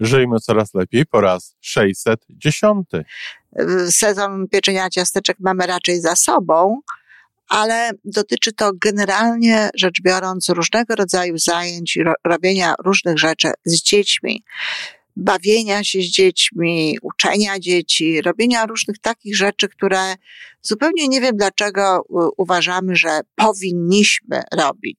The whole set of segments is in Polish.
Żyjmy coraz lepiej po raz 610. Sezon pieczenia ciasteczek mamy raczej za sobą, ale dotyczy to generalnie rzecz biorąc różnego rodzaju zajęć, robienia różnych rzeczy z dziećmi, bawienia się z dziećmi, uczenia dzieci, robienia różnych takich rzeczy, które zupełnie nie wiem dlaczego uważamy, że powinniśmy robić.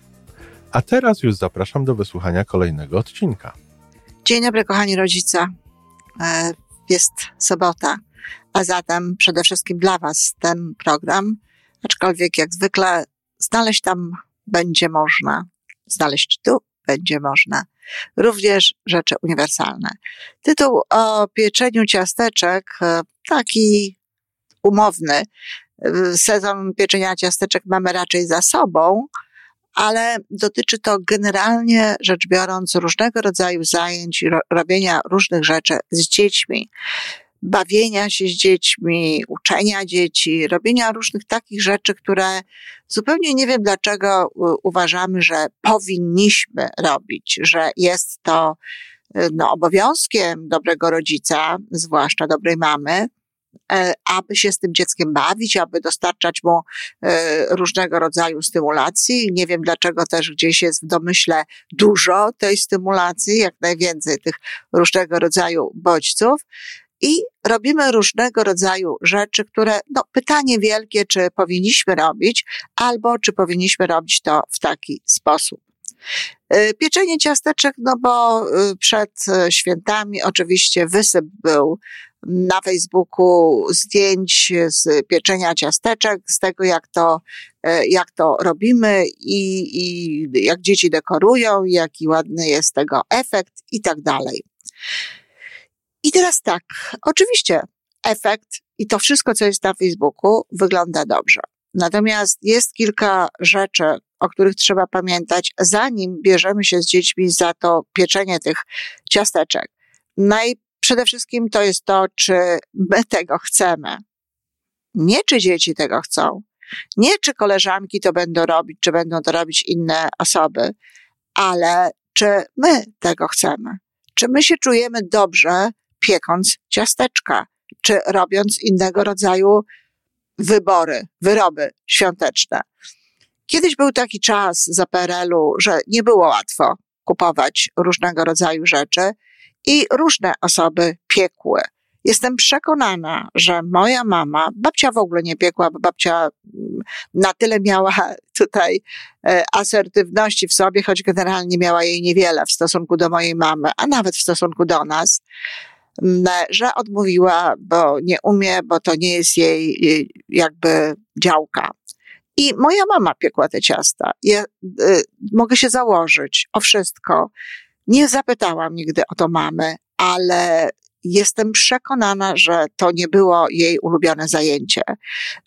a teraz już zapraszam do wysłuchania kolejnego odcinka. Dzień dobry, kochani rodzice. E, jest sobota, a zatem przede wszystkim dla Was ten program, aczkolwiek jak zwykle znaleźć tam będzie można, znaleźć tu będzie można. Również rzeczy uniwersalne. Tytuł o pieczeniu ciasteczek, e, taki umowny. E, sezon pieczenia ciasteczek mamy raczej za sobą, ale dotyczy to generalnie rzecz biorąc różnego rodzaju zajęć, robienia różnych rzeczy z dziećmi. Bawienia się z dziećmi, uczenia dzieci, robienia różnych takich rzeczy, które zupełnie nie wiem dlaczego uważamy, że powinniśmy robić, że jest to no, obowiązkiem dobrego rodzica, zwłaszcza dobrej mamy, aby się z tym dzieckiem bawić, aby dostarczać mu e, różnego rodzaju stymulacji. Nie wiem dlaczego też gdzieś jest w domyśle dużo tej stymulacji, jak najwięcej tych różnego rodzaju bodźców. I robimy różnego rodzaju rzeczy, które, no, pytanie wielkie, czy powinniśmy robić, albo czy powinniśmy robić to w taki sposób. E, pieczenie ciasteczek, no bo przed świętami oczywiście wysyp był na Facebooku zdjęć z pieczenia ciasteczek, z tego jak to, e, jak to robimy i, i jak dzieci dekorują, jaki ładny jest tego efekt i tak dalej. I teraz tak, oczywiście efekt i to wszystko, co jest na Facebooku, wygląda dobrze. Natomiast jest kilka rzeczy, o których trzeba pamiętać, zanim bierzemy się z dziećmi za to pieczenie tych ciasteczek. Naj, przede wszystkim to jest to, czy my tego chcemy. Nie czy dzieci tego chcą, nie czy koleżanki to będą robić, czy będą to robić inne osoby, ale czy my tego chcemy. Czy my się czujemy dobrze piekąc ciasteczka, czy robiąc innego rodzaju wybory, wyroby świąteczne. Kiedyś był taki czas za PRL-u, że nie było łatwo kupować różnego rodzaju rzeczy i różne osoby piekły. Jestem przekonana, że moja mama, babcia w ogóle nie piekła, bo babcia mm, na tyle miała tutaj e, asertywności w sobie, choć generalnie miała jej niewiele w stosunku do mojej mamy, a nawet w stosunku do nas, mm, że odmówiła, bo nie umie, bo to nie jest jej jakby działka. I moja mama piekła te ciasta. Ja y, mogę się założyć o wszystko, nie zapytałam nigdy o to mamy, ale jestem przekonana, że to nie było jej ulubione zajęcie,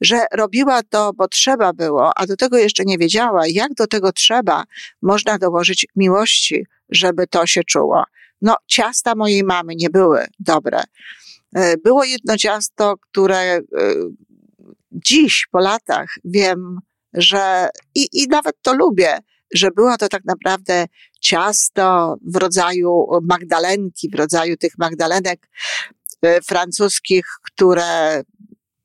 że robiła to, bo trzeba było, a do tego jeszcze nie wiedziała, jak do tego trzeba można dołożyć miłości, żeby to się czuło. No, ciasta mojej mamy nie były dobre. E, było jedno ciasto, które e, dziś po latach wiem, że i, i nawet to lubię, że było to tak naprawdę ciasto w rodzaju magdalenki, w rodzaju tych magdalenek e, francuskich, które,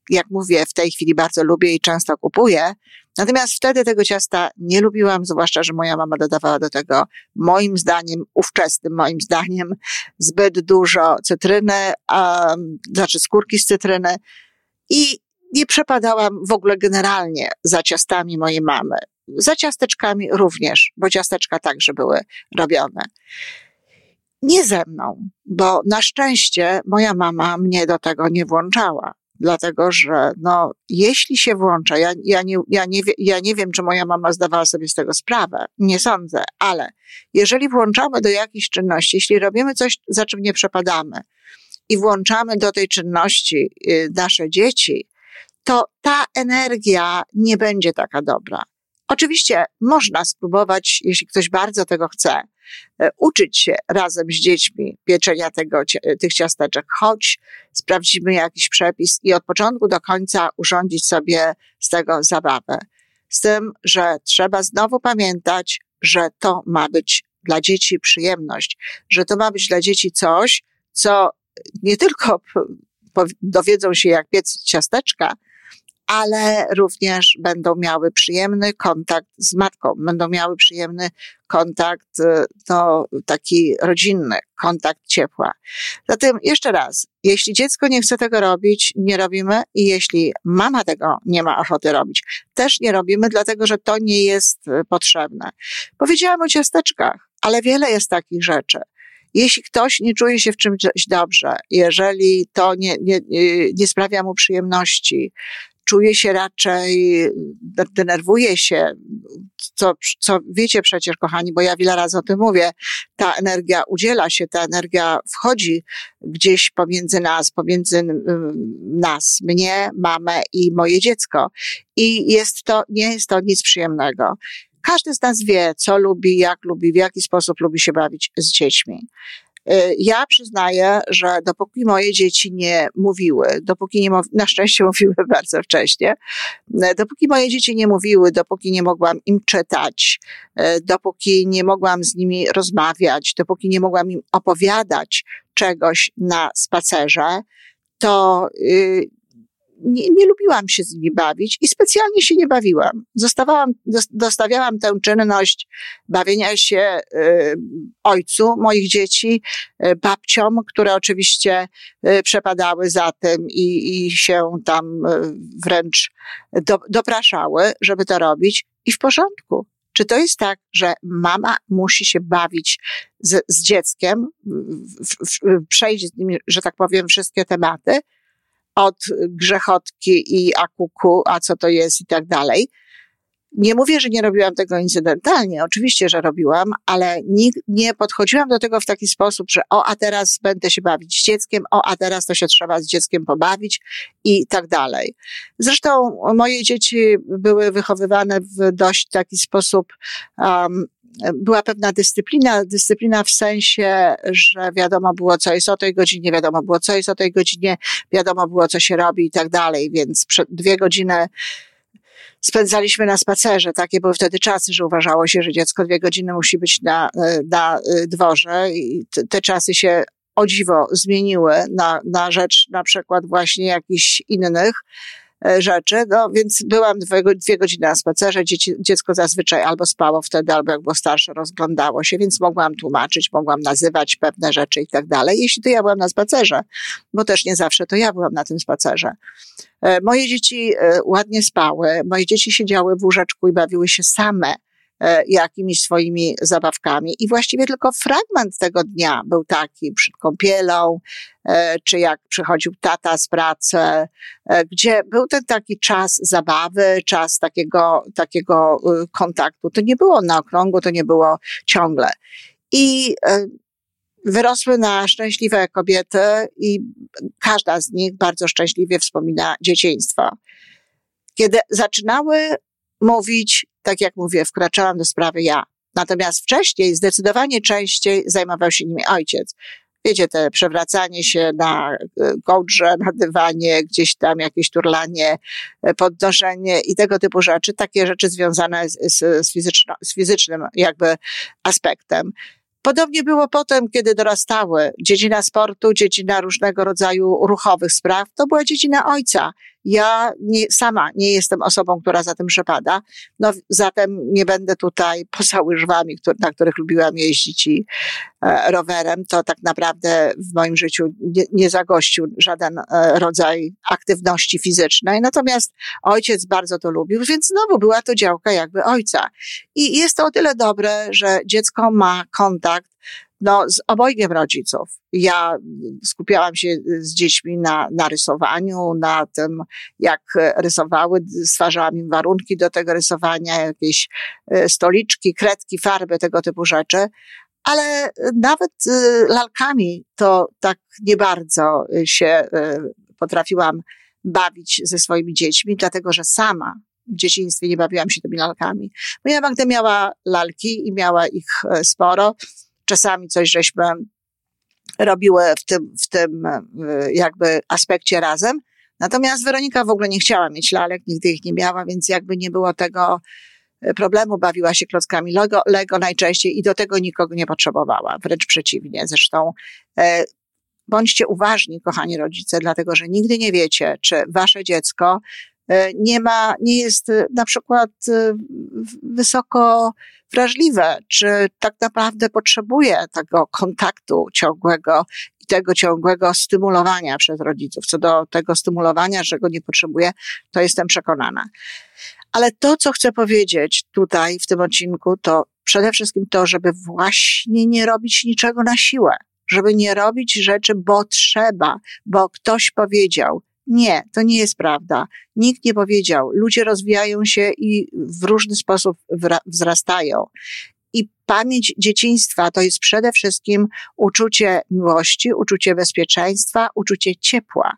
jak mówię, w tej chwili bardzo lubię i często kupuję. Natomiast wtedy tego ciasta nie lubiłam, zwłaszcza, że moja mama dodawała do tego, moim zdaniem, ówczesnym moim zdaniem, zbyt dużo cytryny, a, znaczy skórki z cytryny. I nie przepadałam w ogóle generalnie za ciastami mojej mamy. Za ciasteczkami również, bo ciasteczka także były robione. Nie ze mną, bo na szczęście moja mama mnie do tego nie włączała. dlatego że no, jeśli się włącza, ja, ja, nie, ja, nie, ja nie wiem, czy moja mama zdawała sobie z tego sprawę, nie sądzę, ale jeżeli włączamy do jakiejś czynności, jeśli robimy coś, za czym nie przepadamy i włączamy do tej czynności y, nasze dzieci, to ta energia nie będzie taka dobra. Oczywiście można spróbować, jeśli ktoś bardzo tego chce, e, uczyć się razem z dziećmi pieczenia tego, tych ciasteczek, choć sprawdzimy jakiś przepis i od początku do końca urządzić sobie z tego zabawę. Z tym, że trzeba znowu pamiętać, że to ma być dla dzieci przyjemność, że to ma być dla dzieci coś, co nie tylko dowiedzą się, jak piec ciasteczka, ale również będą miały przyjemny kontakt z matką, będą miały przyjemny kontakt, y, no, taki rodzinny, kontakt ciepła. Zatem jeszcze raz, jeśli dziecko nie chce tego robić, nie robimy i jeśli mama tego nie ma ochoty robić, też nie robimy, dlatego że to nie jest y, potrzebne. Powiedziałam o ciasteczkach, ale wiele jest takich rzeczy. Jeśli ktoś nie czuje się w czymś dobrze, jeżeli to nie, nie, nie sprawia mu przyjemności, czuje się raczej, denerwuje się, co, co wiecie przecież, kochani, bo ja wiele razy o tym mówię, ta energia udziela się, ta energia wchodzi gdzieś pomiędzy nas, pomiędzy nas, mnie, mamę i moje dziecko. I jest to, nie jest to nic przyjemnego. Każdy z nas wie, co lubi, jak lubi, w jaki sposób lubi się bawić z dziećmi. Y, ja przyznaję, że dopóki moje dzieci nie mówiły, dopóki nie, na szczęście mówiły bardzo wcześnie, y, dopóki moje dzieci nie mówiły, dopóki nie mogłam im czytać, y, dopóki nie mogłam z nimi rozmawiać, dopóki nie mogłam im opowiadać czegoś na spacerze, to nie, nie lubiłam się z nimi bawić i specjalnie się nie bawiłam. Zostawałam, dostawiałam tę czynność bawienia się y, ojcu moich dzieci, y, babciom, które oczywiście y, przepadały za tym i, i się tam y, wręcz do, dopraszały, żeby to robić i w porządku. Czy to jest tak, że mama musi się bawić z, z dzieckiem, w, w, przejść z nim, że tak powiem, wszystkie tematy? Od grzechotki i akuku, a co to jest i tak dalej. Nie mówię, że nie robiłam tego incydentalnie, oczywiście, że robiłam, ale nie, podchodziłam do tego w taki sposób, że o, a teraz będę się bawić z dzieckiem, o, a teraz to się trzeba z dzieckiem pobawić i tak dalej. Zresztą moje dzieci były wychowywane w dość taki sposób um, była pewna dyscyplina, dyscyplina w sensie, że wiadomo było, co jest o tej godzinie, wiadomo było, co jest o tej godzinie, wiadomo było, co się robi i tak dalej, więc dwie godziny spędzaliśmy na spacerze. Takie były wtedy czasy, że uważało się, że dziecko dwie godziny musi być na, na dworze i te czasy się o dziwo zmieniły na, na rzecz na przykład właśnie jakichś innych. E, rzeczy, no więc byłam dwie, dwie godziny na spacerze, dzieci, dziecko zazwyczaj albo spało wtedy, albo jak było starsze, rozglądało się, więc mogłam tłumaczyć, mogłam nazywać pewne rzeczy i tak dalej, jeśli to ja byłam na spacerze, bo też nie zawsze to ja byłam na tym spacerze. E, moje dzieci e, ładnie spały, moje dzieci siedziały w łóżeczku i bawiły się same jakimiś swoimi zabawkami. I właściwie tylko fragment tego dnia był taki przed kąpielą, e, czy jak przychodził tata z pracy, e, gdzie był ten taki czas zabawy, czas takiego, takiego y, kontaktu. To nie było na okrągło, to nie było ciągle. I wyrosły na szczęśliwe kobiety i każda z nich bardzo szczęśliwie wspomina dzieciństwo. Kiedy zaczynały mówić, tak jak mówię, wkraczałam do sprawy ja. Natomiast wcześniej, zdecydowanie częściej zajmował się nimi ojciec. Wiecie, te przewracanie się na e, kołdrze, na dywanie, gdzieś tam jakieś turlanie, e, podnoszenie i tego typu rzeczy, takie rzeczy związane z, z, fizyczno, z fizycznym jakby aspektem. Podobnie było potem, kiedy dorastały. Dziedzina sportu, dziedzina różnego rodzaju ruchowych spraw, to była dziedzina ojca. Ja nie, sama nie jestem osobą, która za tym przepada. No, zatem nie będę tutaj poza łyżwami, który, na których lubiłam jeździć i e, rowerem. To tak naprawdę w moim życiu nie, nie zagościł żaden e, rodzaj aktywności fizycznej. Natomiast ojciec bardzo to lubił, więc znowu była to działka jakby ojca. I jest to o tyle dobre, że dziecko ma kontakt no, z obojgiem rodziców. Ja skupiałam się z dziećmi na, na rysowaniu, na tym, jak rysowały, stwarzałam im warunki do tego rysowania, jakieś e, stoliczki, kredki, farby, tego typu rzeczy. Ale nawet e, lalkami to tak nie bardzo się e, potrafiłam bawić ze swoimi dziećmi, dlatego że sama w dzieciństwie nie bawiłam się tymi lalkami. Moja Magda miała lalki i miała ich sporo czasami coś żeśmy robiły w tym, w tym e, jakby aspekcie razem. Natomiast Weronika w ogóle nie chciała mieć lalek, nigdy ich nie miała, więc jakby nie było tego e, problemu, bawiła się klockami Lego, Lego najczęściej i do tego nikogo nie potrzebowała, wręcz przeciwnie. Zresztą e, bądźcie uważni, kochani rodzice, dlatego że nigdy nie wiecie, czy wasze dziecko nie ma, nie jest e, na przykład e, wysoko wrażliwe, czy tak naprawdę potrzebuje tego kontaktu ciągłego i tego ciągłego stymulowania przez rodziców. Co do tego stymulowania, że go nie potrzebuje, to jestem przekonana. Ale to, co chcę powiedzieć tutaj w tym odcinku, to przede wszystkim to, żeby właśnie nie robić niczego na siłę, żeby nie robić rzeczy, bo trzeba, bo ktoś powiedział, nie, to nie jest prawda. Nikt nie powiedział. Ludzie rozwijają się i w różny sposób wzrastają. I pamięć dzieciństwa to jest przede wszystkim uczucie miłości, uczucie bezpieczeństwa, uczucie ciepła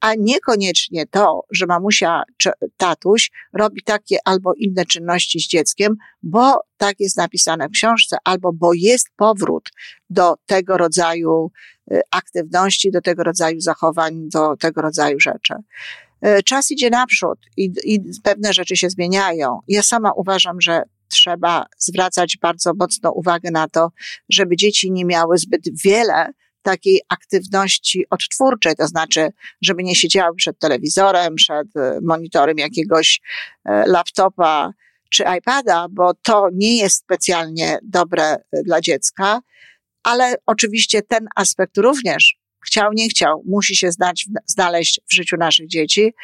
a niekoniecznie to, że mamusia czy tatuś robi takie albo inne czynności z dzieckiem, bo tak jest napisane w książce, albo bo jest powrót do tego rodzaju y, aktywności, do tego rodzaju zachowań, do tego rodzaju rzeczy. Y, czas idzie naprzód i, i pewne rzeczy się zmieniają. Ja sama uważam, że trzeba zwracać bardzo mocno uwagę na to, żeby dzieci nie miały zbyt wiele takiej aktywności odtwórczej, to znaczy, żeby nie siedziały przed telewizorem, przed e, monitorem jakiegoś e, laptopa czy iPada, bo to nie jest specjalnie dobre e, dla dziecka, ale oczywiście ten aspekt również chciał, nie chciał, musi się znać, znaleźć w życiu naszych dzieci.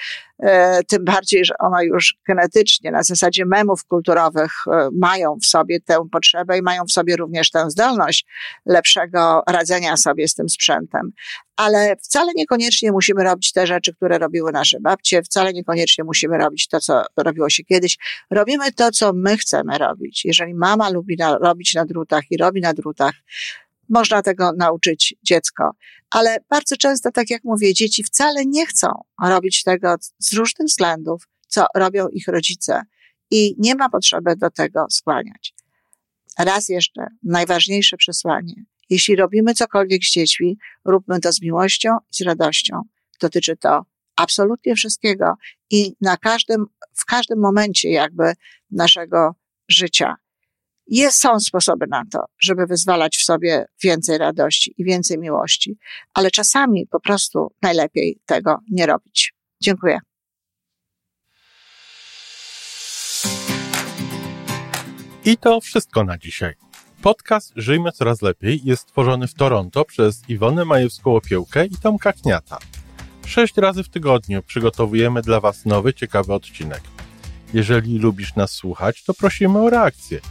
E, tym bardziej, że one już genetycznie, na zasadzie memów kulturowych, e, mają w sobie tę potrzebę i mają w sobie również tę zdolność lepszego radzenia sobie z tym sprzętem. Ale wcale niekoniecznie musimy robić te rzeczy, które robiły nasze babcie, wcale niekoniecznie musimy robić to, co robiło się kiedyś. Robimy to, co my chcemy robić. Jeżeli mama lubi na, robić na drutach i robi na drutach, można tego nauczyć dziecko. Ale bardzo często, tak jak mówię, dzieci wcale nie chcą robić tego z różnych względów, co robią ich rodzice. I nie ma potrzeby do tego skłaniać. Raz jeszcze, najważniejsze przesłanie. Jeśli robimy cokolwiek z dziećmi, róbmy to z miłością i z radością. Dotyczy to absolutnie wszystkiego i na każdym, w każdym momencie jakby naszego życia. Jest, są sposoby na to, żeby wyzwalać w sobie więcej radości i więcej miłości, ale czasami po prostu najlepiej tego nie robić. Dziękuję. I to wszystko na dzisiaj. Podcast Żyjmy Coraz Lepiej jest stworzony w Toronto przez Iwonę Majewską-Opiełkę i Tomka Kniata. Sześć razy w tygodniu przygotowujemy dla Was nowy, ciekawy odcinek. Jeżeli lubisz nas słuchać, to prosimy o reakcję –